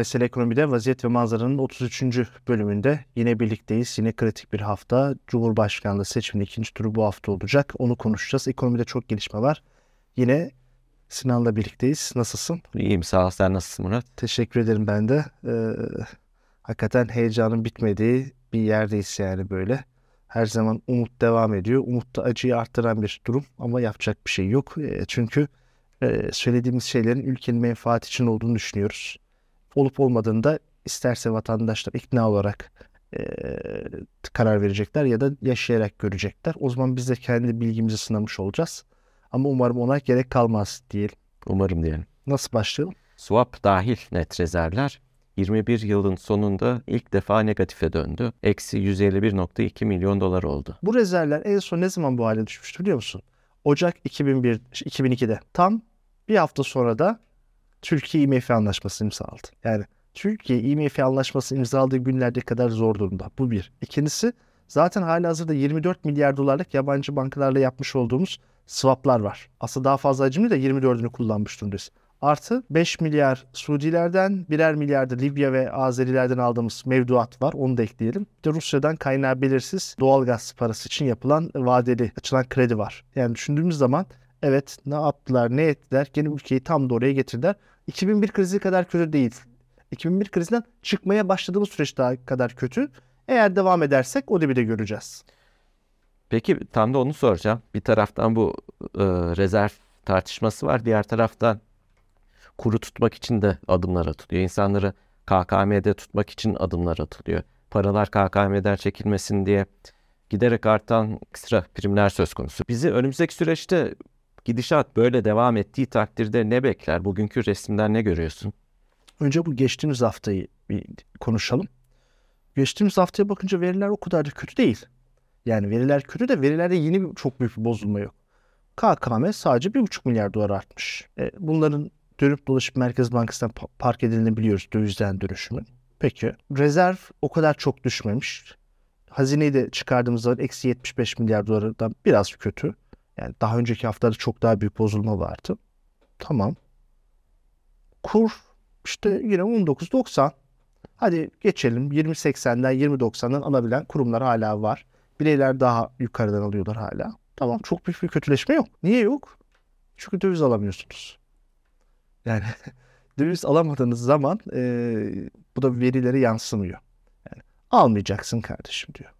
Mesele Ekonomi'de Vaziyet ve Manzara'nın 33. bölümünde yine birlikteyiz. Yine kritik bir hafta. Cumhurbaşkanlığı seçiminin ikinci turu bu hafta olacak. Onu konuşacağız. Ekonomide çok gelişme var. Yine Sinan'la birlikteyiz. Nasılsın? İyiyim sağ ol. Sen nasılsın Murat? Teşekkür ederim ben de. Ee, hakikaten heyecanın bitmediği bir yerdeyiz yani böyle. Her zaman umut devam ediyor. Umut da acıyı arttıran bir durum ama yapacak bir şey yok. E, çünkü e, söylediğimiz şeylerin ülkenin menfaati için olduğunu düşünüyoruz. Olup olmadığında isterse vatandaşlar ikna olarak e, karar verecekler ya da yaşayarak görecekler. O zaman biz de kendi bilgimizi sınamış olacağız. Ama umarım ona gerek kalmaz diyelim. Umarım diyelim. Nasıl başlayalım? Swap dahil net rezervler 21 yılın sonunda ilk defa negatife döndü. Eksi 151.2 milyon dolar oldu. Bu rezervler en son ne zaman bu hale düşmüştü biliyor musun? Ocak 2001, 2002'de. Tam bir hafta sonra da Türkiye IMF anlaşması imzaladı. Yani Türkiye IMF anlaşması imzaladığı günlerde kadar zor durumda. Bu bir. İkincisi zaten hala hazırda 24 milyar dolarlık yabancı bankalarla yapmış olduğumuz swaplar var. Aslında daha fazla hacimli de 24'ünü kullanmış durumdayız. Artı 5 milyar Suudilerden, birer milyar da Libya ve Azerilerden aldığımız mevduat var. Onu da ekleyelim. Bir de Rusya'dan kaynağı belirsiz doğalgaz parası için yapılan vadeli açılan kredi var. Yani düşündüğümüz zaman evet ne yaptılar ne ettiler gene ülkeyi tam da oraya getirdiler. 2001 krizi kadar kötü değil. 2001 krizinden çıkmaya başladığımız süreç daha kadar kötü. Eğer devam edersek o da bir de göreceğiz. Peki tam da onu soracağım. Bir taraftan bu e, rezerv tartışması var. Diğer taraftan kuru tutmak için de adımlar atılıyor. İnsanları KKM'de tutmak için adımlar atılıyor. Paralar KKM'den çekilmesin diye giderek artan ekstra primler söz konusu. Bizi önümüzdeki süreçte gidişat böyle devam ettiği takdirde ne bekler? Bugünkü resimden ne görüyorsun? Önce bu geçtiğimiz haftayı bir konuşalım. Geçtiğimiz haftaya bakınca veriler o kadar da kötü değil. Yani veriler kötü de verilerde yeni bir, çok büyük bir bozulma yok. KKM sadece 1,5 milyar dolar artmış. E, bunların dönüp dolaşıp Merkez Bankası'ndan park edildiğini biliyoruz dövizden dönüşümün. Peki rezerv o kadar çok düşmemiş. Hazineyi de çıkardığımız zaman eksi 75 milyar dolardan biraz kötü. Yani daha önceki haftada çok daha büyük bozulma vardı. Tamam. Kur işte yine 19.90. Hadi geçelim 20.80'den 20.90'dan alabilen kurumlar hala var. Bireyler daha yukarıdan alıyorlar hala. Tamam çok büyük bir kötüleşme yok. Niye yok? Çünkü döviz alamıyorsunuz. Yani döviz alamadığınız zaman e, bu da verileri yansımıyor. Yani almayacaksın kardeşim diyor.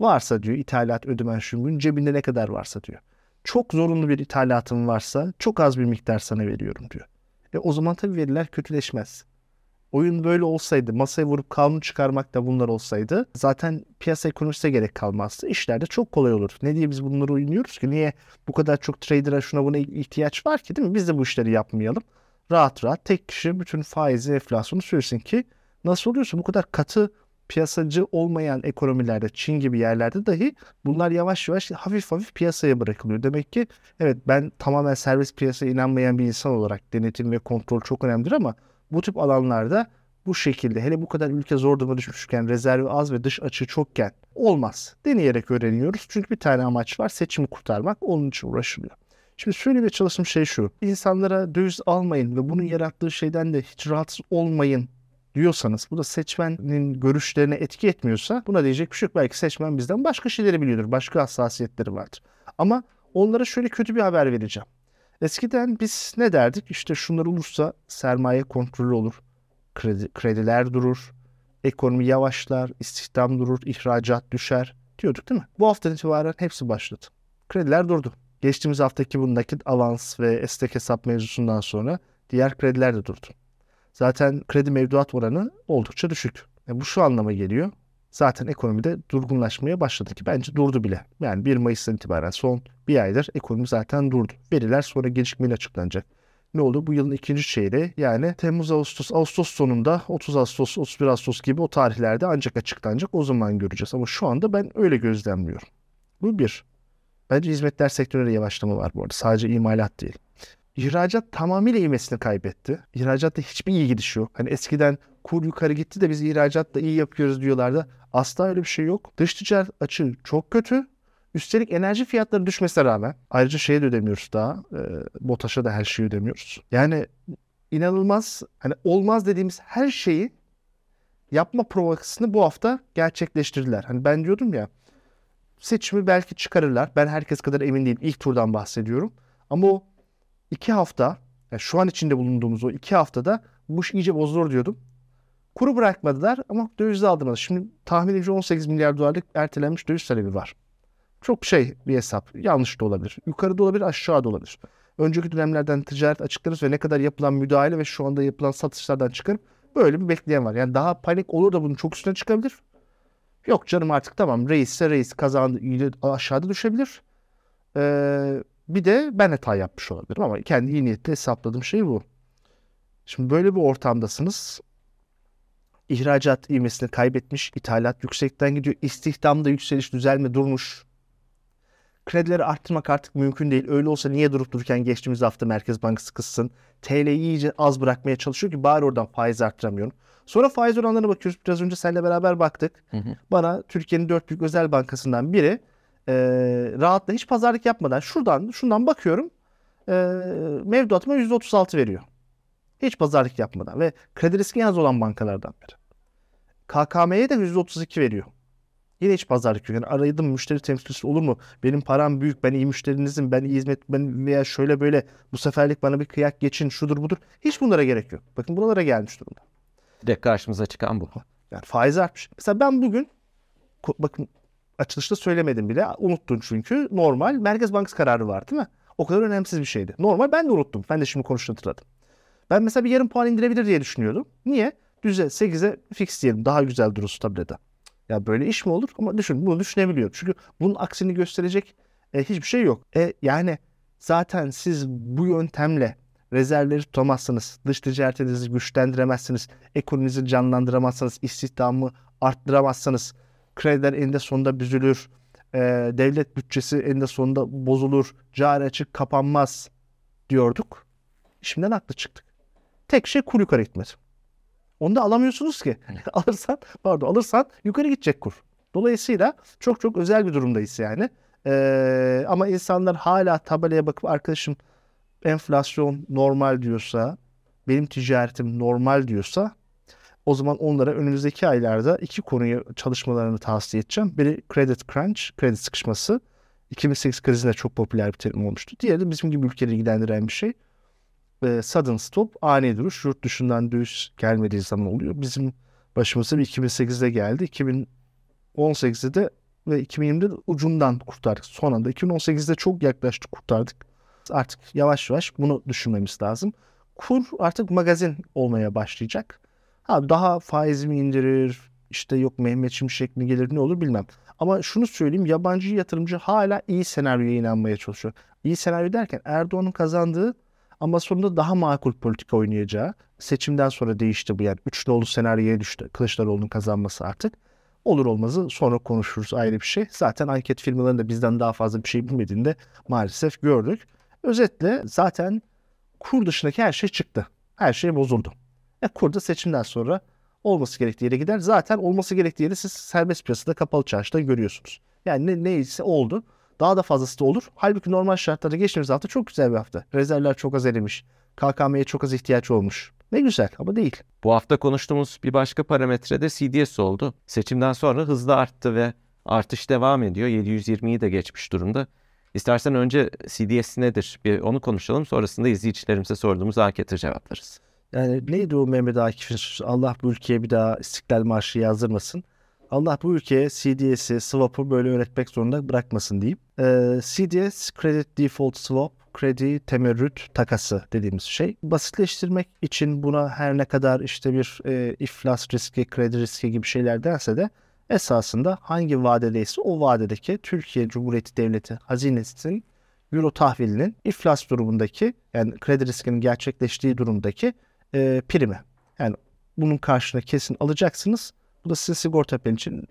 Varsa diyor ithalat ödemen şungun cebinde ne kadar varsa diyor. Çok zorunlu bir ithalatın varsa çok az bir miktar sana veriyorum diyor. E o zaman tabii veriler kötüleşmez. Oyun böyle olsaydı, masaya vurup kanun çıkarmak da bunlar olsaydı zaten piyasa ekonomisine gerek kalmazdı. İşler de çok kolay olur. Ne diye biz bunları oynuyoruz ki? Niye bu kadar çok trader'a şuna buna ihtiyaç var ki değil mi? Biz de bu işleri yapmayalım rahat rahat tek kişi bütün faizi enflasyonu sürsün ki nasıl oluyorsa bu kadar katı piyasacı olmayan ekonomilerde Çin gibi yerlerde dahi bunlar yavaş yavaş hafif hafif piyasaya bırakılıyor. Demek ki evet ben tamamen serbest piyasaya inanmayan bir insan olarak denetim ve kontrol çok önemlidir ama bu tip alanlarda bu şekilde hele bu kadar ülke zor duruma düşmüşken rezervi az ve dış açığı çokken olmaz. Deneyerek öğreniyoruz. Çünkü bir tane amaç var seçimi kurtarmak onun için uğraşılıyor. Şimdi söylemeye çalıştığım şey şu. İnsanlara döviz almayın ve bunun yarattığı şeyden de hiç rahatsız olmayın diyorsanız bu da seçmenin görüşlerine etki etmiyorsa buna diyecek bir şey yok. Belki seçmen bizden başka şeyleri biliyordur. Başka hassasiyetleri vardır. Ama onlara şöyle kötü bir haber vereceğim. Eskiden biz ne derdik? İşte şunlar olursa sermaye kontrolü olur. Kredi, krediler durur. Ekonomi yavaşlar. istihdam durur. ihracat düşer. Diyorduk değil mi? Bu haftadan itibaren hepsi başladı. Krediler durdu. Geçtiğimiz haftaki bu nakit avans ve estek hesap mevzusundan sonra diğer krediler de durdu. Zaten kredi mevduat oranı oldukça düşük. E bu şu anlama geliyor. Zaten ekonomide durgunlaşmaya başladı ki bence durdu bile. Yani 1 Mayıs'tan itibaren son bir aydır ekonomi zaten durdu. Veriler sonra gecikmeyle açıklanacak. Ne oldu? Bu yılın ikinci çeyreği yani Temmuz, Ağustos, Ağustos sonunda 30 Ağustos, 31 Ağustos gibi o tarihlerde ancak açıklanacak. O zaman göreceğiz. Ama şu anda ben öyle gözlemliyorum. Bu bir. Bence hizmetler sektöründe yavaşlama var bu arada. Sadece imalat değil. İhracat tamamıyla ivmesini kaybetti. İhracatta hiçbir iyi gidiş yok. Hani eskiden kur yukarı gitti de biz ihracatta iyi yapıyoruz diyorlardı. Asla öyle bir şey yok. Dış ticaret açığı çok kötü. Üstelik enerji fiyatları düşmesine rağmen ayrıca şeye de ödemiyoruz daha. E, BOTAŞ'a da her şeyi ödemiyoruz. Yani inanılmaz hani olmaz dediğimiz her şeyi yapma provasını bu hafta gerçekleştirdiler. Hani ben diyordum ya seçimi belki çıkarırlar. Ben herkes kadar emin değilim. İlk turdan bahsediyorum. Ama o iki hafta yani şu an içinde bulunduğumuz o iki haftada bu iş iyice bozulur diyordum. Kuru bırakmadılar ama dövizde aldırmadı. Şimdi tahminimce 18 milyar dolarlık ertelenmiş döviz talebi var. Çok şey bir hesap. Yanlış da olabilir. Yukarıda olabilir, aşağıda olabilir. Önceki dönemlerden ticaret açıklarız ve ne kadar yapılan müdahale ve şu anda yapılan satışlardan çıkarıp böyle bir bekleyen var. Yani daha panik olur da bunun çok üstüne çıkabilir. Yok canım artık tamam reisse reis kazandı aşağıda düşebilir. Ee, bir de ben hata yapmış olabilirim ama kendi iyi niyetle hesapladığım şey bu. Şimdi böyle bir ortamdasınız. İhracat ivmesini kaybetmiş, ithalat yüksekten gidiyor, istihdamda yükseliş düzelme durmuş. Kredileri arttırmak artık mümkün değil. Öyle olsa niye durup dururken geçtiğimiz hafta Merkez Bankası kıssın. TL'yi iyice az bırakmaya çalışıyor ki bari oradan faiz arttıramıyorum. Sonra faiz oranlarına bakıyoruz. Biraz önce seninle beraber baktık. Hı hı. Bana Türkiye'nin dört büyük özel bankasından biri e, rahatla hiç pazarlık yapmadan şuradan şundan bakıyorum e, mevduatıma %36 veriyor. Hiç pazarlık yapmadan ve kredi riski az olan bankalardan biri. KKM'ye de %32 veriyor. Yine hiç pazarlık yok. Yani aradım müşteri temsilcisi olur mu? Benim param büyük, ben iyi müşterinizim, ben iyi hizmet, ben veya şöyle böyle bu seferlik bana bir kıyak geçin, şudur budur. Hiç bunlara gerek yok. Bakın buralara gelmiş durumda. De karşımıza çıkan bu. Yani faiz artmış. Mesela ben bugün bakın açılışta söylemedim bile. Unuttun çünkü. Normal Merkez Bankası kararı var değil mi? O kadar önemsiz bir şeydi. Normal ben de unuttum. Ben de şimdi konuştu hatırladım. Ben mesela bir yarım puan indirebilir diye düşünüyordum. Niye? Düze 8'e fix diyelim. Daha güzel durur stabilede. Ya böyle iş mi olur? Ama düşün bunu düşünebiliyorum. Çünkü bunun aksini gösterecek e, hiçbir şey yok. E, yani zaten siz bu yöntemle rezervleri tutamazsınız, dış ticaretinizi güçlendiremezsiniz, ekonominizi canlandıramazsınız, istihdamı arttıramazsınız, krediler eninde sonunda büzülür, e, devlet bütçesi eninde sonunda bozulur, cari açık kapanmaz diyorduk. Şimdiden haklı çıktık. Tek şey kur yukarı gitmedi. Onu da alamıyorsunuz ki. alırsan, pardon alırsan yukarı gidecek kur. Dolayısıyla çok çok özel bir durumdayız yani. Ee, ama insanlar hala tabelaya bakıp arkadaşım enflasyon normal diyorsa, benim ticaretim normal diyorsa o zaman onlara önümüzdeki aylarda iki konuyu çalışmalarını tavsiye edeceğim. Biri credit crunch, kredi sıkışması. 2008 krizinde çok popüler bir terim olmuştu. Diğeri de bizim gibi ülkeleri ilgilendiren bir şey. E, sudden stop, ani duruş. Yurt dışından döviz gelmediği zaman oluyor. Bizim başımıza bir 2008'de geldi. 2018'de de ve 2020'de de ucundan kurtardık. Son anda 2018'de çok yaklaştık kurtardık. Artık yavaş yavaş bunu düşünmemiz lazım. Kur artık magazin olmaya başlayacak. Ha, daha faiz mi indirir, işte yok Mehmet Şimşek mi gelir ne olur bilmem. Ama şunu söyleyeyim yabancı yatırımcı hala iyi senaryoya inanmaya çalışıyor. İyi senaryo derken Erdoğan'ın kazandığı ama sonunda daha makul politika oynayacağı seçimden sonra değişti bu yani. Üç nolu senaryoya düştü Kılıçdaroğlu'nun kazanması artık. Olur olmazı sonra konuşuruz ayrı bir şey. Zaten anket firmalarında bizden daha fazla bir şey bilmediğini de maalesef gördük. Özetle zaten kur dışındaki her şey çıktı. Her şey bozuldu. E kur da seçimden sonra olması gerektiği yere gider. Zaten olması gerektiği yeri siz serbest piyasada kapalı çarşıda görüyorsunuz. Yani ne, neyse oldu. Daha da fazlası da olur. Halbuki normal şartlarda geçtiğimiz hafta çok güzel bir hafta. Rezervler çok az erimiş. KKM'ye çok az ihtiyaç olmuş. Ne güzel ama değil. Bu hafta konuştuğumuz bir başka parametre de CDS oldu. Seçimden sonra hızlı arttı ve artış devam ediyor. 720'yi de geçmiş durumda. İstersen önce CDS nedir? Bir onu konuşalım. Sonrasında izleyicilerimize sorduğumuz ankete cevaplarız. Yani neydi o Mehmet Akif'in Allah bu ülkeye bir daha İstiklal Marşı yazdırmasın. Allah bu ülkeye CDS'i, swap'ı böyle öğretmek zorunda bırakmasın diyeyim. Ee, CDS, Credit Default Swap, kredi temerrüt takası dediğimiz şey. Basitleştirmek için buna her ne kadar işte bir e, iflas riski, kredi riski gibi şeyler derse de esasında hangi vadedeyse o vadedeki Türkiye Cumhuriyeti Devleti hazinesinin euro tahvilinin iflas durumundaki yani kredi riskinin gerçekleştiği durumdaki e, primi. Yani bunun karşına kesin alacaksınız. Bu da sizin sigorta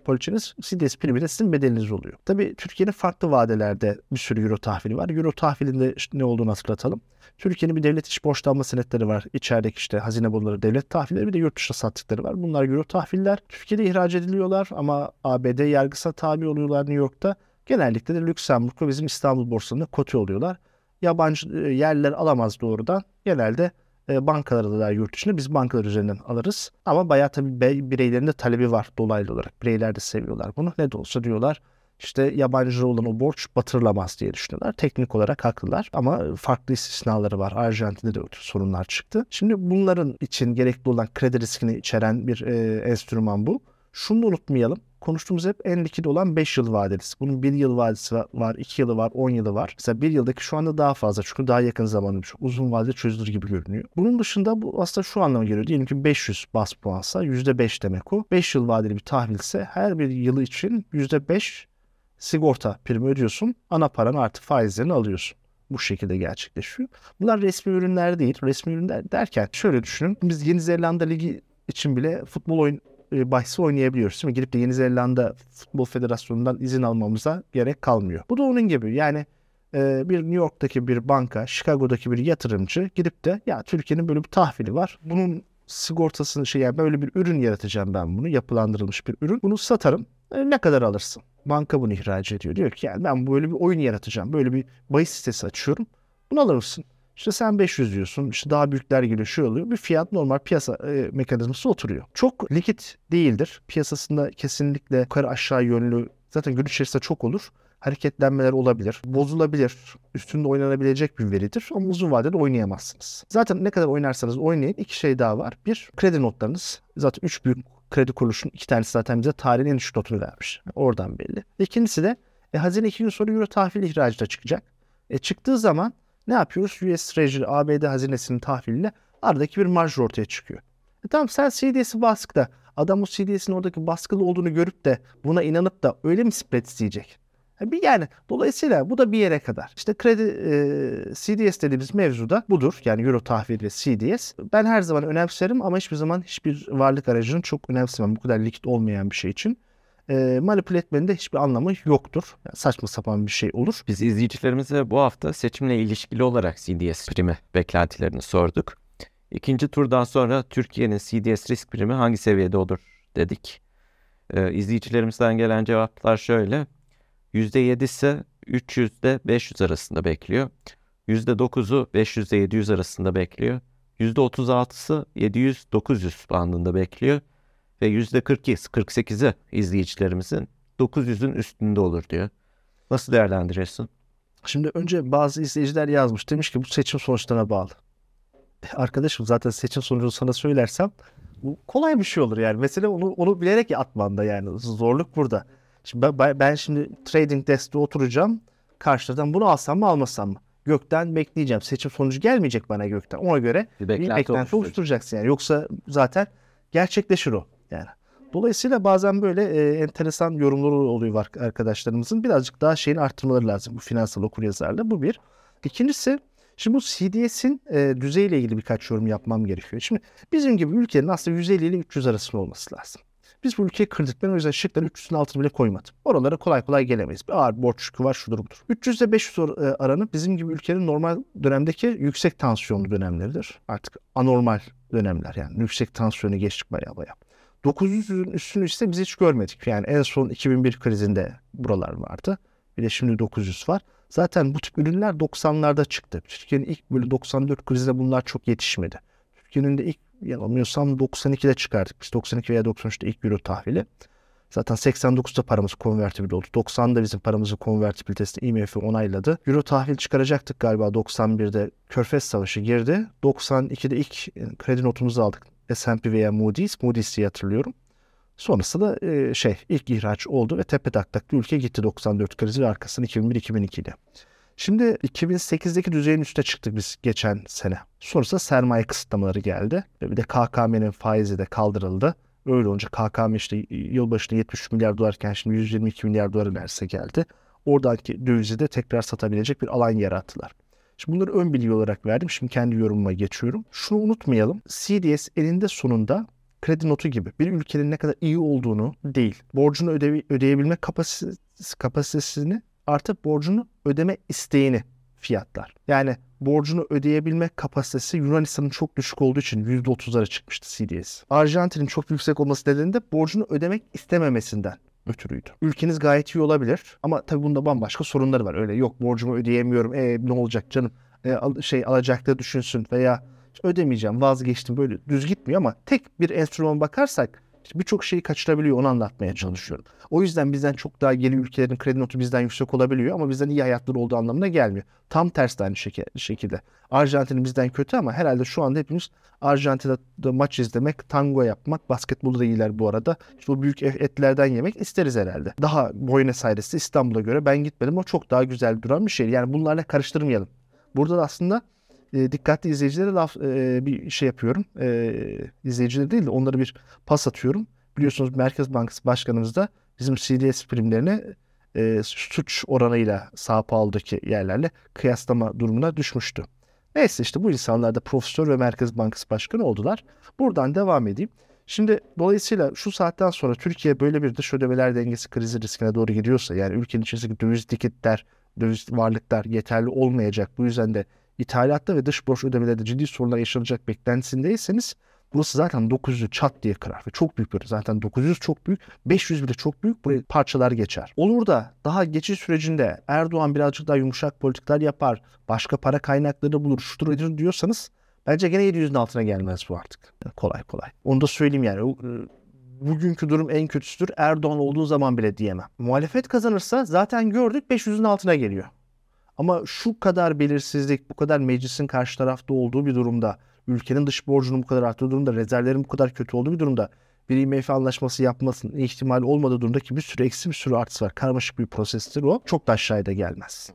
poliçeniz, CDS primi de sizin bedeliniz oluyor. Tabii Türkiye'nin farklı vadelerde bir sürü euro tahvili var. Euro tahvilinde ne olduğunu hatırlatalım. Türkiye'nin bir devlet iş borçlanma senetleri var. İçerideki işte hazine bonoları devlet tahvilleri bir de yurt dışına sattıkları var. Bunlar euro tahviller. Türkiye'de ihraç ediliyorlar ama ABD yargısına tabi oluyorlar New York'ta. Genellikle de Lüksemburg ve bizim İstanbul borsalarında kote oluyorlar. Yabancı e, yerler alamaz doğrudan. Genelde e, bankalara da yurt dışında biz bankalar üzerinden alırız. Ama bayağı tabii bireylerin de talebi var dolaylı olarak. Bireyler de seviyorlar bunu. Ne de olsa diyorlar işte yabancı olan o borç batırılamaz diye düşünüyorlar. Teknik olarak haklılar ama farklı istisnaları var. Arjantin'de de sorunlar çıktı. Şimdi bunların için gerekli olan kredi riskini içeren bir e, enstrüman bu. Şunu da unutmayalım konuştuğumuz hep en likit olan 5 yıl vadelisi. Bunun 1 yıl vadesi var, 2 yılı var, 10 yılı var. Mesela 1 yıldaki şu anda daha fazla çünkü daha yakın zamanlı çok uzun vadede çözülür gibi görünüyor. Bunun dışında bu aslında şu anlama geliyor. Diyelim ki 500 bas puansa %5 demek o. 5 yıl vadeli bir tahvilse her bir yılı için %5 sigorta primi ödüyorsun. Ana paranı artı faizlerini alıyorsun bu şekilde gerçekleşiyor. Bunlar resmi ürünler değil. Resmi ürünler derken şöyle düşünün. Biz Yeni Zelanda Ligi için bile futbol oyun e, bahsi oynayabiliyoruz. Değil mi? Gidip de Yeni Zelanda Futbol Federasyonu'ndan izin almamıza gerek kalmıyor. Bu da onun gibi. Yani e, bir New York'taki bir banka, Chicago'daki bir yatırımcı gidip de ya Türkiye'nin böyle bir tahvili var. Bunun sigortasını şey yani böyle bir ürün yaratacağım ben bunu. Yapılandırılmış bir ürün. Bunu satarım. E, ne kadar alırsın? Banka bunu ihraç ediyor. Diyor ki yani ben böyle bir oyun yaratacağım. Böyle bir bahis sitesi açıyorum. Bunu alır mısın? İşte sen 500 diyorsun. İşte daha büyükler geliyor şu oluyor. Bir fiyat normal piyasa e, mekanizması oturuyor. Çok likit değildir. Piyasasında kesinlikle yukarı aşağı yönlü zaten gün içerisinde çok olur. Hareketlenmeler olabilir. Bozulabilir. Üstünde oynanabilecek bir veridir. Ama uzun vadede oynayamazsınız. Zaten ne kadar oynarsanız oynayın. iki şey daha var. Bir, kredi notlarınız. Zaten üç büyük kredi kuruluşunun iki tanesi zaten bize tarihin en düşük notunu vermiş. Oradan belli. İkincisi de e, Hazine iki gün sonra Euro tahvil ihracı da çıkacak. E, çıktığı zaman ne yapıyoruz? US Treasury ABD hazinesinin tahviliyle aradaki bir marj ortaya çıkıyor. E tamam sen CDS'i baskıda adam o CDS'in oradaki baskılı olduğunu görüp de buna inanıp da öyle mi spread isteyecek? E, bir yani dolayısıyla bu da bir yere kadar. İşte kredi e, CDS dediğimiz mevzu da budur. Yani Euro tahvil ve CDS. Ben her zaman önemserim ama hiçbir zaman hiçbir varlık aracını çok önemsemem. Bu kadar likit olmayan bir şey için e, manipüle etmenin de hiçbir anlamı yoktur. Yani saçma sapan bir şey olur. Biz izleyicilerimize bu hafta seçimle ilişkili olarak CDS primi beklentilerini sorduk. İkinci turdan sonra Türkiye'nin CDS risk primi hangi seviyede olur dedik. Ee, izleyicilerimizden gelen cevaplar şöyle. %7 ise 300 ile 500 arasında bekliyor. %9'u 500 ile 700 arasında bekliyor. %36'sı 700-900 bandında bekliyor ve %48'i izleyicilerimizin 900'ün üstünde olur diyor. Nasıl değerlendiriyorsun? Şimdi önce bazı izleyiciler yazmış. Demiş ki bu seçim sonuçlarına bağlı. Arkadaşım zaten seçim sonucunu sana söylersem bu kolay bir şey olur yani. Mesela onu onu bilerek atman da yani. Zorluk burada. Şimdi ben, ben şimdi trading deskte oturacağım. Karşıdan bunu alsam mı almasam mı? Gökten bekleyeceğim. Seçim sonucu gelmeyecek bana gökten. Ona göre bir beklenti, bir beklenti oluşturacaksın yani. Yoksa zaten gerçekleşir o. Yani. Dolayısıyla bazen böyle e, enteresan yorumları oluyor arkadaşlarımızın. Birazcık daha şeyin arttırmaları lazım bu finansal okuryazarlığı. Bu bir. İkincisi Şimdi bu CDS'in e, düzeyiyle ilgili birkaç yorum yapmam gerekiyor. Şimdi bizim gibi ülkenin aslında 150 ile 300 arasında olması lazım. Biz bu ülkeyi kırdık. Ben o yüzden şıkları 300'ün altını bile koymadım. Oralara kolay kolay gelemeyiz. Bir ağır borç yükü var şudur budur. 300 ile 500 e, aranı bizim gibi ülkenin normal dönemdeki yüksek tansiyonlu dönemleridir. Artık anormal dönemler yani. Yüksek tansiyonu geçtik baya baya. 900'ün üstünü ise biz hiç görmedik. Yani en son 2001 krizinde buralar vardı. Bir de şimdi 900 var. Zaten bu tip ürünler 90'larda çıktı. Türkiye'nin ilk böyle 94 krizinde bunlar çok yetişmedi. Türkiye'nin de ilk yanılmıyorsam 92'de çıkardık. Biz 92 veya 93'te ilk euro tahvili. Zaten 89'da paramız konvertibil oldu. 90'da bizim paramızın konvertibilitesini IMF onayladı. Euro tahvil çıkaracaktık galiba 91'de. Körfez Savaşı girdi. 92'de ilk kredi notumuzu aldık. S&P veya Moody's. Moody's diye hatırlıyorum. Sonrasında da e, şey ilk ihraç oldu ve tepe taklaklı ülke gitti 94 krizi ve arkasını 2001-2002'de. Şimdi 2008'deki düzeyin üstüne çıktık biz geçen sene. Sonrasında sermaye kısıtlamaları geldi. Ve bir de KKM'nin faizi de kaldırıldı. Öyle olunca KKM işte yılbaşında 73 milyar dolarken şimdi 122 milyar dolar neredeyse geldi. Oradaki dövizi de tekrar satabilecek bir alan yarattılar. Şimdi bunları ön bilgi olarak verdim. Şimdi kendi yorumuma geçiyorum. Şunu unutmayalım. CDS elinde sonunda kredi notu gibi bir ülkenin ne kadar iyi olduğunu değil, borcunu öde ödeyebilme kapasitesi, kapasitesini artı borcunu ödeme isteğini fiyatlar. Yani borcunu ödeyebilme kapasitesi Yunanistan'ın çok düşük olduğu için %30'lara çıkmıştı CDS. Arjantin'in çok yüksek olması nedeniyle borcunu ödemek istememesinden ötürüydü. Ülkeniz gayet iyi olabilir ama tabii bunda bambaşka sorunları var. Öyle yok borcumu ödeyemiyorum. E, ne olacak canım? E, şey alacakları düşünsün veya ödemeyeceğim vazgeçtim böyle düz gitmiyor ama tek bir enstrüman bakarsak birçok şeyi kaçırabiliyor onu anlatmaya çalışıyorum. O yüzden bizden çok daha geri ülkelerin kredi notu bizden yüksek olabiliyor ama bizden iyi hayatları olduğu anlamına gelmiyor. Tam tersi aynı şekilde. Arjantin bizden kötü ama herhalde şu anda hepimiz Arjantin'de maç izlemek, tango yapmak, basketbolda da iyiler bu arada. İşte o büyük etlerden yemek isteriz herhalde. Daha Buenos Aires'te İstanbul'a göre ben gitmedim. O çok daha güzel duran bir şey. Yani bunlarla karıştırmayalım. Burada da aslında e, dikkatli izleyicilere laf e, bir şey yapıyorum. E, izleyicilere değil de onlara bir pas atıyorum. Biliyorsunuz Merkez Bankası Başkanımız da bizim CDS primlerini e, suç oranıyla Sao Paulo'daki yerlerle kıyaslama durumuna düşmüştü. Neyse işte bu insanlar da profesör ve Merkez Bankası Başkanı oldular. Buradan devam edeyim. Şimdi dolayısıyla şu saatten sonra Türkiye böyle bir dış ödemeler dengesi krizi riskine doğru gidiyorsa yani ülkenin içerisindeki döviz tiketler, döviz varlıklar yeterli olmayacak. Bu yüzden de ithalatta ve dış borç ödemelerde ciddi sorunlar yaşanacak beklentisindeyseniz burası zaten 900'ü çat diye kırar ve çok büyük bir zaten 900 çok büyük 500 bile çok büyük buraya parçalar geçer. Olur da daha geçiş sürecinde Erdoğan birazcık daha yumuşak politikalar yapar başka para kaynakları bulur şudur edir diyorsanız bence gene 700'ün altına gelmez bu artık. kolay kolay. Onu da söyleyeyim yani e, bugünkü durum en kötüsüdür. Erdoğan olduğu zaman bile diyemem. Muhalefet kazanırsa zaten gördük 500'ün altına geliyor. Ama şu kadar belirsizlik, bu kadar meclisin karşı tarafta olduğu bir durumda, ülkenin dış borcunun bu kadar arttığı durumda, rezervlerin bu kadar kötü olduğu bir durumda bir IMF anlaşması yapmasının ihtimali olmadığı durumda ki bir sürü eksi bir sürü artısı var. Karmaşık bir prosestir o. Çok da aşağıya da gelmez.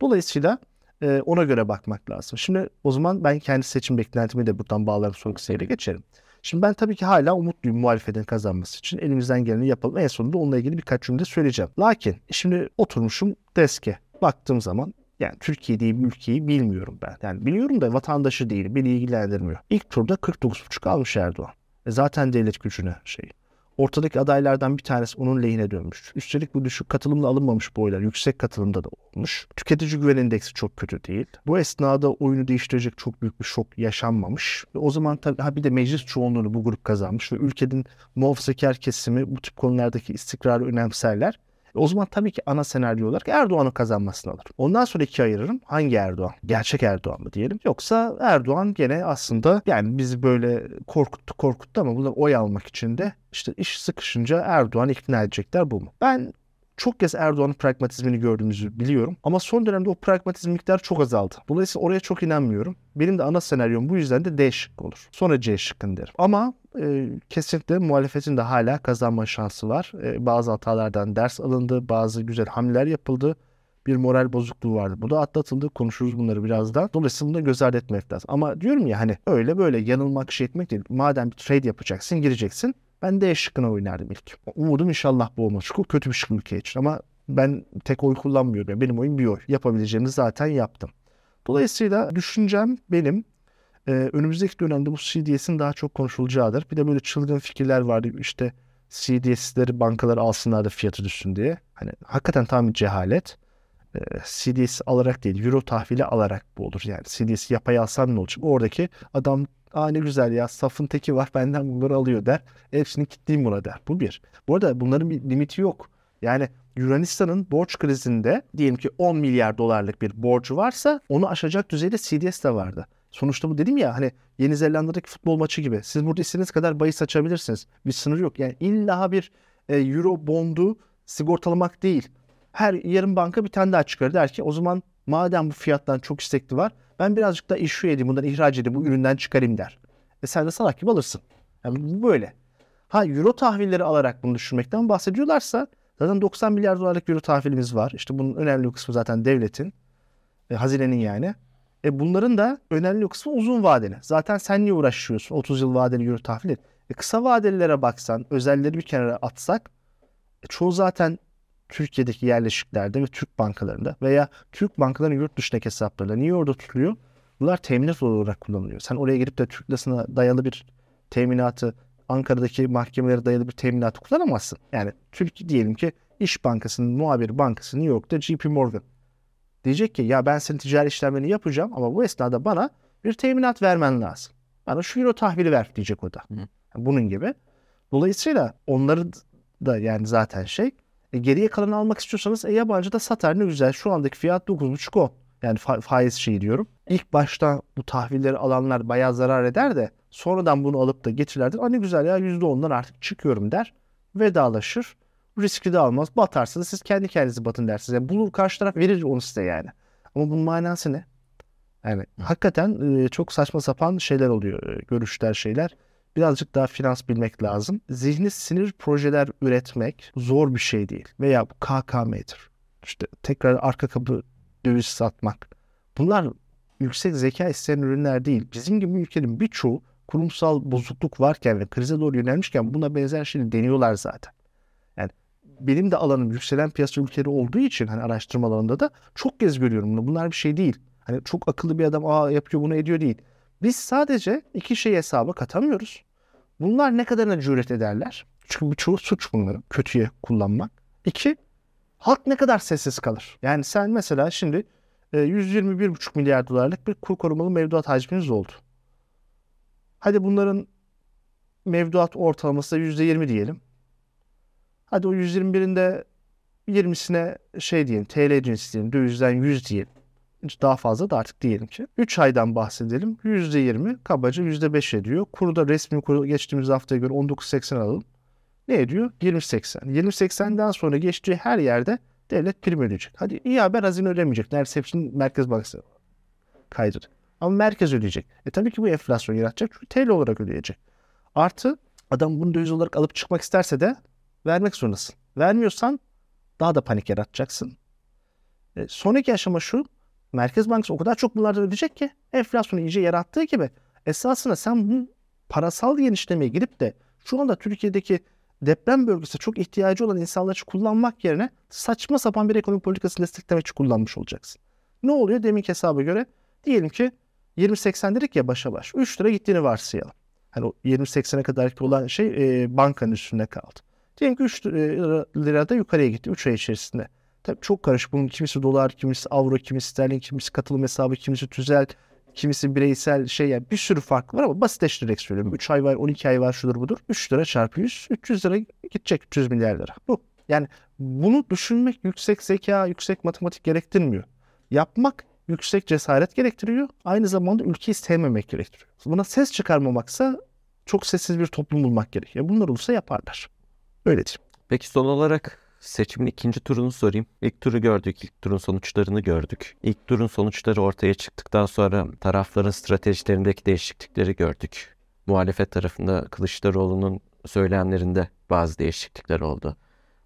Dolayısıyla e, ona göre bakmak lazım. Şimdi o zaman ben kendi seçim beklentimi de buradan bağlarım sonraki seyre geçerim. Şimdi ben tabii ki hala umutluyum muhalefetin kazanması için. Elimizden geleni yapalım. En sonunda onunla ilgili birkaç cümle söyleyeceğim. Lakin şimdi oturmuşum deske baktığım zaman yani Türkiye diye bir ülkeyi bilmiyorum ben. Yani biliyorum da vatandaşı değil, beni ilgilendirmiyor. İlk turda 49,5 almış Erdoğan. E zaten devlet gücüne şey. Ortadaki adaylardan bir tanesi onun lehine dönmüş. Üstelik bu düşük katılımla alınmamış bu oylar. Yüksek katılımda da olmuş. Tüketici güven endeksi çok kötü değil. Bu esnada oyunu değiştirecek çok büyük bir şok yaşanmamış. Ve o zaman tabii ha bir de meclis çoğunluğunu bu grup kazanmış ve ülkenin muhafazakar kesimi bu tip konulardaki istikrarı önemserler. O zaman tabii ki ana senaryo olarak Erdoğan'ın kazanmasını alır. Ondan sonra ikiye ayırırım. Hangi Erdoğan? Gerçek Erdoğan mı diyelim? Yoksa Erdoğan gene aslında yani bizi böyle korkuttu korkuttu ama bunlar oy almak için de işte iş sıkışınca Erdoğan ikna edecekler bu mu? Ben çok kez Erdoğan'ın pragmatizmini gördüğümüzü biliyorum. Ama son dönemde o pragmatizm miktarı çok azaldı. Dolayısıyla oraya çok inanmıyorum. Benim de ana senaryom bu yüzden de D şıkkı olur. Sonra C şıkkın derim. Ama e, kesinlikle muhalefetin de hala kazanma şansı var. E, bazı hatalardan ders alındı, bazı güzel hamleler yapıldı. Bir moral bozukluğu vardı. Bu da atlatıldı. Konuşuruz bunları birazdan. Dolayısıyla bunu göz ardı etmek lazım. Ama diyorum ya hani öyle böyle yanılmak şey etmek değil. Madem bir trade yapacaksın, gireceksin. Ben D şıkkına oynardım ilk. Umudum inşallah bu olmaz. Çok kötü bir şık ülke için ama ben tek oy kullanmıyorum. Benim oyun bir oy. Yapabileceğimi zaten yaptım. Dolayısıyla düşüncem benim e, önümüzdeki dönemde bu CDS'in daha çok konuşulacağıdır. Bir de böyle çılgın fikirler vardı. İşte CDS'leri bankalar alsınlar da fiyatı düşsün diye. Hani hakikaten tam bir cehalet. E, CDS alarak değil, Euro tahvili alarak bu olur. Yani CDS yapay alsan ne olacak? Oradaki adam Aa ne güzel ya safın teki var benden bunları alıyor der. Hepsini kitleyeyim buna der. Bu bir. Bu arada bunların bir limiti yok. Yani Yunanistan'ın borç krizinde diyelim ki 10 milyar dolarlık bir borcu varsa onu aşacak düzeyde CDS de vardı. Sonuçta bu dedim ya hani Yeni Zelanda'daki futbol maçı gibi. Siz burada istediğiniz kadar bahis açabilirsiniz. Bir sınır yok. Yani illa bir e, euro bondu sigortalamak değil. Her yarım banka bir tane daha çıkar der ki o zaman madem bu fiyattan çok istekli var ben birazcık da issue edeyim bundan ihraç edeyim bu üründen çıkarayım der. E sen de salak gibi alırsın. Yani bu böyle. Ha euro tahvilleri alarak bunu düşünmekten bahsediyorlarsa zaten 90 milyar dolarlık euro tahvilimiz var. İşte bunun önemli bir kısmı zaten devletin. E, hazinenin yani. E bunların da önemli kısmı uzun vadeli. Zaten sen niye uğraşıyorsun 30 yıl vadeli euro tahvil et. E, kısa vadelilere baksan, özelleri bir kenara atsak e, çoğu zaten Türkiye'deki yerleşiklerde ve Türk bankalarında veya Türk bankalarının yurt dışındaki hesaplarında niye orada tutuluyor? Bunlar teminat olarak kullanılıyor. Sen oraya girip de Türk lirasına dayalı bir teminatı Ankara'daki mahkemelere dayalı bir teminatı kullanamazsın. Yani Türk diyelim ki İş Bankası'nın muhabir bankası New York'ta JP Morgan. Diyecek ki ya ben senin ticari işlemlerini yapacağım ama bu esnada bana bir teminat vermen lazım. Bana şu euro tahvili ver diyecek o da. Hı. Bunun gibi. Dolayısıyla onları da yani zaten şey e, geriye kalanı almak istiyorsanız e, yabancı da satar ne güzel. Şu andaki fiyat 9.5 10. Yani fa- faiz şeyi diyorum. İlk başta bu tahvilleri alanlar bayağı zarar eder de sonradan bunu alıp da getirirlerdir. Aa ne güzel ya %10'dan artık çıkıyorum der. Vedalaşır. Riski de almaz. Batarsa da siz kendi kendinizi batın dersiniz. Yani bunu karşı taraf verir onu size yani. Ama bunun manası ne? Yani hakikaten e, çok saçma sapan şeyler oluyor. e, Görüşler şeyler. Birazcık daha finans bilmek lazım. Zihni sinir projeler üretmek zor bir şey değil. Veya bu KKM'dir. İşte tekrar arka kapı döviz satmak. Bunlar yüksek zeka isteyen ürünler değil. Bizim gibi ülkenin birçoğu kurumsal bozukluk varken ve krize doğru yönelmişken buna benzer şeyleri deniyorlar zaten. Benim de alanım yükselen piyasa ülkeleri olduğu için hani araştırma alanında da çok kez görüyorum bunu. Bunlar bir şey değil. Hani çok akıllı bir adam aa yapıyor bunu ediyor değil. Biz sadece iki şey hesaba katamıyoruz. Bunlar ne kadarına cüret ederler? Çünkü birçoğu suç bunları kötüye kullanmak. İki, halk ne kadar sessiz kalır? Yani sen mesela şimdi e, 121,5 milyar dolarlık bir kur korumalı mevduat hacminiz oldu. Hadi bunların mevduat ortalaması da %20 diyelim. Hadi o 121'inde 20'sine şey diyelim TL cinsi diyelim dövizden 100 diyelim. Daha fazla da artık diyelim ki. 3 aydan bahsedelim. %20 kabaca %5 ediyor. Kuru da resmi kuru geçtiğimiz haftaya göre 19.80 alalım. Ne ediyor? 20.80. 20.80'den sonra geçtiği her yerde devlet prim ödeyecek. Hadi iyi haber hazine ödemeyecek. Neredeyse hepsinin Merkez Bankası kaydırdı. Ama merkez ödeyecek. E tabii ki bu enflasyon yaratacak. Çünkü TL olarak ödeyecek. Artı adam bunu döviz olarak alıp çıkmak isterse de vermek zorundasın. Vermiyorsan daha da panik yaratacaksın. E, sonraki aşama şu. Merkez Bankası o kadar çok bunlardan ödeyecek ki enflasyonu iyice yarattığı gibi esasında sen bu parasal genişlemeye gidip de şu anda Türkiye'deki deprem bölgesi çok ihtiyacı olan insanlar için kullanmak yerine saçma sapan bir ekonomi politikasını desteklemek için kullanmış olacaksın. Ne oluyor? Deminki hesaba göre diyelim ki 20.80 dedik ya başa baş. 3 lira gittiğini varsayalım. Hani o 20.80'e kadar olan şey e, bankanın üstünde kaldı. Diyelim ki 3 lira, lirada yukarıya gitti 3 ay içerisinde. Tabii çok karışık. Bunun kimisi dolar, kimisi avro, kimisi sterlin, kimisi katılım hesabı, kimisi tüzel, kimisi bireysel şey yani bir sürü fark var ama basitleştirerek söylüyorum. 3 ay var, 12 ay var, şudur budur. 3 lira çarpı 100, 300 lira gidecek 300 milyar lira. Bu. Yani bunu düşünmek yüksek zeka, yüksek matematik gerektirmiyor. Yapmak yüksek cesaret gerektiriyor. Aynı zamanda ülkeyi sevmemek gerektiriyor. Buna ses çıkarmamaksa çok sessiz bir toplum bulmak gerekiyor. Bunlar olursa yaparlar. Öyle diyeyim. Peki son olarak seçimin ikinci turunu sorayım. İlk turu gördük, ilk turun sonuçlarını gördük. İlk turun sonuçları ortaya çıktıktan sonra tarafların stratejilerindeki değişiklikleri gördük. Muhalefet tarafında Kılıçdaroğlu'nun söylemlerinde bazı değişiklikler oldu.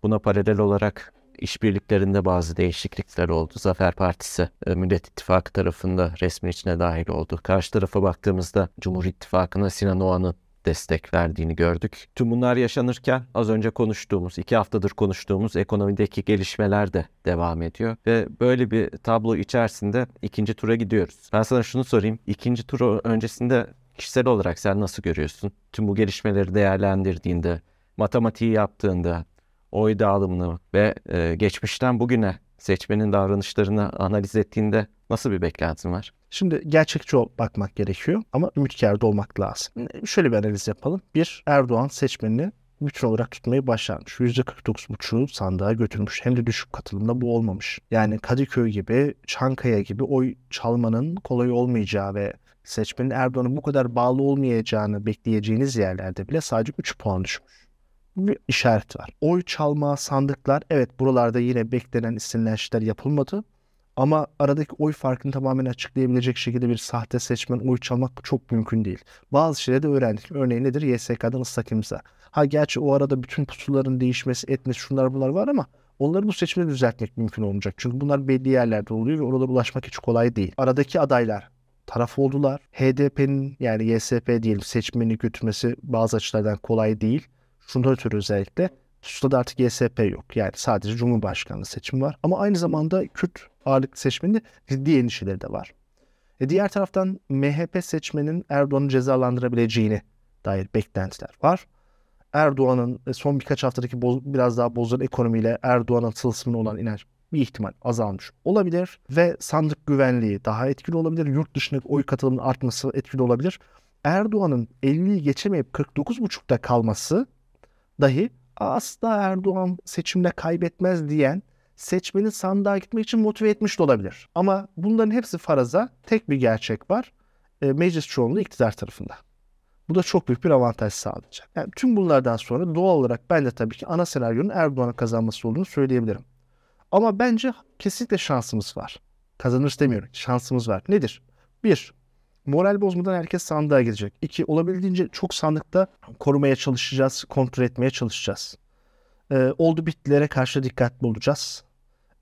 Buna paralel olarak işbirliklerinde bazı değişiklikler oldu. Zafer Partisi e, Millet İttifakı tarafında resmin içine dahil oldu. Karşı tarafa baktığımızda Cumhur İttifakı'na Sinan Oğan'ın destek verdiğini gördük. Tüm bunlar yaşanırken az önce konuştuğumuz, iki haftadır konuştuğumuz ekonomideki gelişmeler de devam ediyor. Ve böyle bir tablo içerisinde ikinci tura gidiyoruz. Ben sana şunu sorayım. İkinci turu öncesinde kişisel olarak sen nasıl görüyorsun? Tüm bu gelişmeleri değerlendirdiğinde, matematiği yaptığında, oy dağılımını ve e, geçmişten bugüne seçmenin davranışlarını analiz ettiğinde nasıl bir beklentin var? Şimdi gerçekçi bakmak gerekiyor ama ümitkar da olmak lazım. Şöyle bir analiz yapalım. Bir, Erdoğan seçmenini bütün olarak tutmayı başarmış. %49,5'u sandığa götürmüş. Hem de düşük katılımda bu olmamış. Yani Kadıköy gibi, Çankaya gibi oy çalmanın kolay olmayacağı ve seçmenin Erdoğan'a bu kadar bağlı olmayacağını bekleyeceğiniz yerlerde bile sadece 3 puan düşmüş bir işaret var. Oy çalma, sandıklar evet buralarda yine beklenen istenilen şeyler yapılmadı. Ama aradaki oy farkını tamamen açıklayabilecek şekilde bir sahte seçmen oy çalmak çok mümkün değil. Bazı şeyleri de öğrendik. Örneğin nedir? YSK'dan ıslak imza. Ha gerçi o arada bütün pusuların değişmesi, etmesi şunlar bunlar var ama onları bu seçimde düzeltmek mümkün olmayacak. Çünkü bunlar belli yerlerde oluyor ve oralara ulaşmak hiç kolay değil. Aradaki adaylar taraf oldular. HDP'nin yani YSP diyelim seçmeni götürmesi bazı açılardan kolay değil. Şundan ötürü özellikle Susta artık YSP yok. Yani sadece Cumhurbaşkanlığı seçimi var. Ama aynı zamanda Kürt ağırlıklı seçmeninde ciddi endişeleri de var. E diğer taraftan MHP seçmenin Erdoğan'ı cezalandırabileceğini dair beklentiler var. Erdoğan'ın e, son birkaç haftadaki boz, biraz daha bozulan ekonomiyle Erdoğan'ın tılsımına olan inanç bir ihtimal azalmış olabilir ve sandık güvenliği daha etkili olabilir. Yurt dışındaki oy katılımının artması etkili olabilir. Erdoğan'ın 50'yi geçemeyip 49,5'ta kalması dahi asla Erdoğan seçimde kaybetmez diyen seçmeni sandığa gitmek için motive etmiş de olabilir. Ama bunların hepsi faraza. Tek bir gerçek var. E, meclis çoğunluğu iktidar tarafında. Bu da çok büyük bir avantaj sağlayacak. Yani tüm bunlardan sonra doğal olarak ben de tabii ki ana senaryonun Erdoğan'a kazanması olduğunu söyleyebilirim. Ama bence kesinlikle şansımız var. Kazanırız demiyorum. Şansımız var. Nedir? Bir, moral bozmadan herkes sandığa gidecek. İki, olabildiğince çok sandıkta korumaya çalışacağız, kontrol etmeye çalışacağız. Ee, oldu bittilere karşı dikkatli olacağız.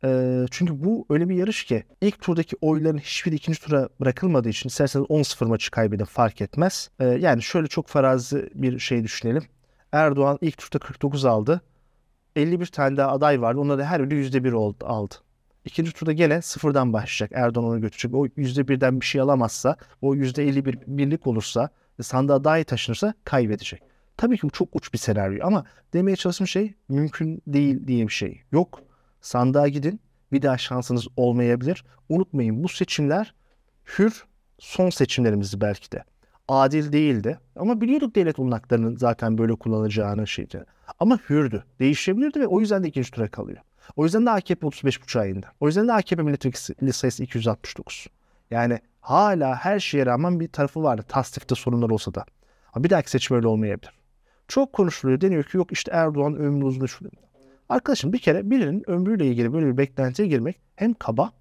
Ee, çünkü bu öyle bir yarış ki ilk turdaki oyların hiçbiri ikinci tura bırakılmadığı için isterseniz 10-0 maçı kaybedin fark etmez. Ee, yani şöyle çok farazi bir şey düşünelim. Erdoğan ilk turda 49 aldı. 51 tane daha aday vardı. Onlar da her biri %1 oldu, aldı. İkinci turda gene sıfırdan başlayacak. Erdoğan onu götürecek. O %1'den bir şey alamazsa, o %51 birlik olursa, sandığa daha taşınırsa kaybedecek. Tabii ki bu çok uç bir senaryo ama demeye çalıştığım şey mümkün değil diye bir şey yok. Sandığa gidin. Bir daha şansınız olmayabilir. Unutmayın bu seçimler hür son seçimlerimizdi belki de. Adil değildi. Ama biliyorduk devlet olanaklarının zaten böyle kullanılacağını şeydi. Ama hürdü. Değişebilirdi ve o yüzden de ikinci tura kalıyor. O yüzden de AKP 35,5 ayında. O yüzden de AKP milletvekili sayısı 269. Yani hala her şeye rağmen bir tarafı vardı. Tasdifte sorunlar olsa da. Ama bir dahaki seçim öyle olmayabilir. Çok konuşuluyor. Deniyor ki yok işte Erdoğan ömrü uzun Arkadaşım bir kere birinin ömrüyle ilgili böyle bir beklentiye girmek hem kaba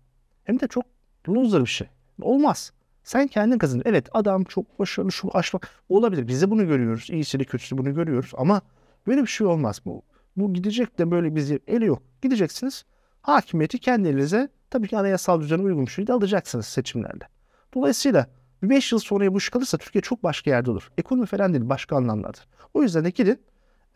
hem de çok loser bir şey. Olmaz. Sen kendin kazan. Evet adam çok başarılı şu aşmak olabilir. Biz de bunu görüyoruz. İyisini kötüsü bunu görüyoruz ama böyle bir şey olmaz. Bu, bu gidecek de böyle bizi eli yok. Gideceksiniz. Hakimiyeti kendi elinize tabii ki anayasal düzene uygun bir şekilde alacaksınız seçimlerle. Dolayısıyla 5 yıl sonraya bu iş kalırsa Türkiye çok başka yerde olur. Ekonomi falan değil başka anlamlardır. O yüzden de gidin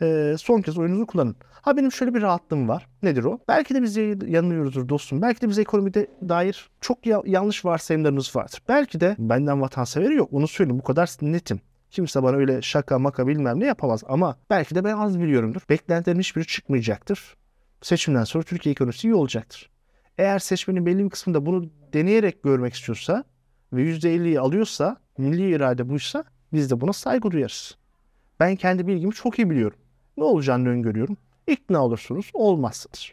e, son kez oyununuzu kullanın. Ha benim şöyle bir rahatlığım var. Nedir o? Belki de biz yanılıyoruzdur dostum. Belki de bize ekonomide dair çok ya- yanlış varsayımlarımız vardır. Belki de benden vatanseveri yok. Onu söyleyeyim. Bu kadar netim. Kimse bana öyle şaka maka bilmem ne yapamaz. Ama belki de ben az biliyorumdur. Beklentilerin hiçbiri çıkmayacaktır. Seçimden sonra Türkiye ekonomisi iyi olacaktır. Eğer seçmenin belli bir kısmında bunu deneyerek görmek istiyorsa ve %50'yi alıyorsa, milli irade buysa biz de buna saygı duyarız. Ben kendi bilgimi çok iyi biliyorum. Ne olacağını öngörüyorum. İkna olursunuz, olmazsınız.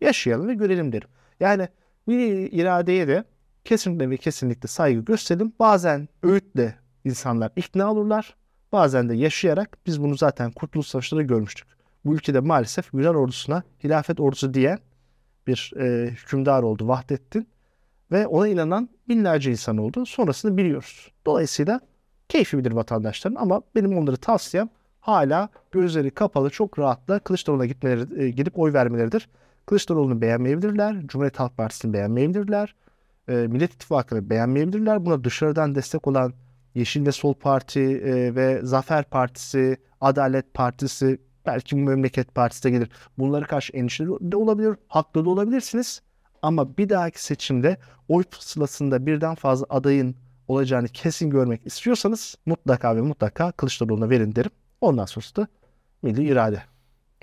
Yaşayalım ve görelim derim. Yani bir iradeye de kesinlikle ve kesinlikle saygı gösterelim. Bazen öğütle insanlar ikna olurlar. Bazen de yaşayarak biz bunu zaten Kurtuluş Savaşı'nda görmüştük. Bu ülkede maalesef Yunan ordusuna hilafet ordusu diyen bir e, hükümdar oldu Vahdettin. Ve ona inanan binlerce insan oldu. Sonrasını biliyoruz. Dolayısıyla keyfi bilir vatandaşların ama benim onları tavsiyem hala gözleri kapalı çok rahatla Kılıçdaroğlu'na gitmeleri, e, gidip oy vermeleridir. Kılıçdaroğlu'nu beğenmeyebilirler, Cumhuriyet Halk Partisi'ni beğenmeyebilirler, e, Millet İttifakı'nı beğenmeyebilirler. Buna dışarıdan destek olan Yeşil ve Sol Parti e, ve Zafer Partisi, Adalet Partisi, belki Memleket Partisi de gelir. Bunlara karşı endişeli de olabilir, haklı da olabilirsiniz. Ama bir dahaki seçimde oy pusulasında birden fazla adayın olacağını kesin görmek istiyorsanız mutlaka ve mutlaka Kılıçdaroğlu'na verin derim. Ondan sonrası da milli irade.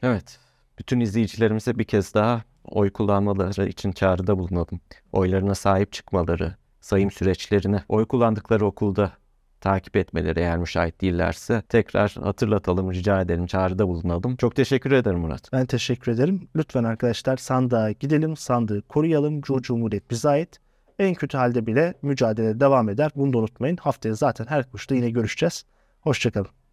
Evet. Bütün izleyicilerimize bir kez daha oy kullanmaları için çağrıda bulunalım. Oylarına sahip çıkmaları, sayım süreçlerine, oy kullandıkları okulda takip etmeleri eğer müşahit değillerse tekrar hatırlatalım, rica edelim, çağrıda bulunalım. Çok teşekkür ederim Murat. Ben teşekkür ederim. Lütfen arkadaşlar sandığa gidelim, sandığı koruyalım. Cumhuriyet bize ait. En kötü halde bile mücadele devam eder. Bunu da unutmayın. Haftaya zaten her kuşta yine görüşeceğiz. Hoşçakalın.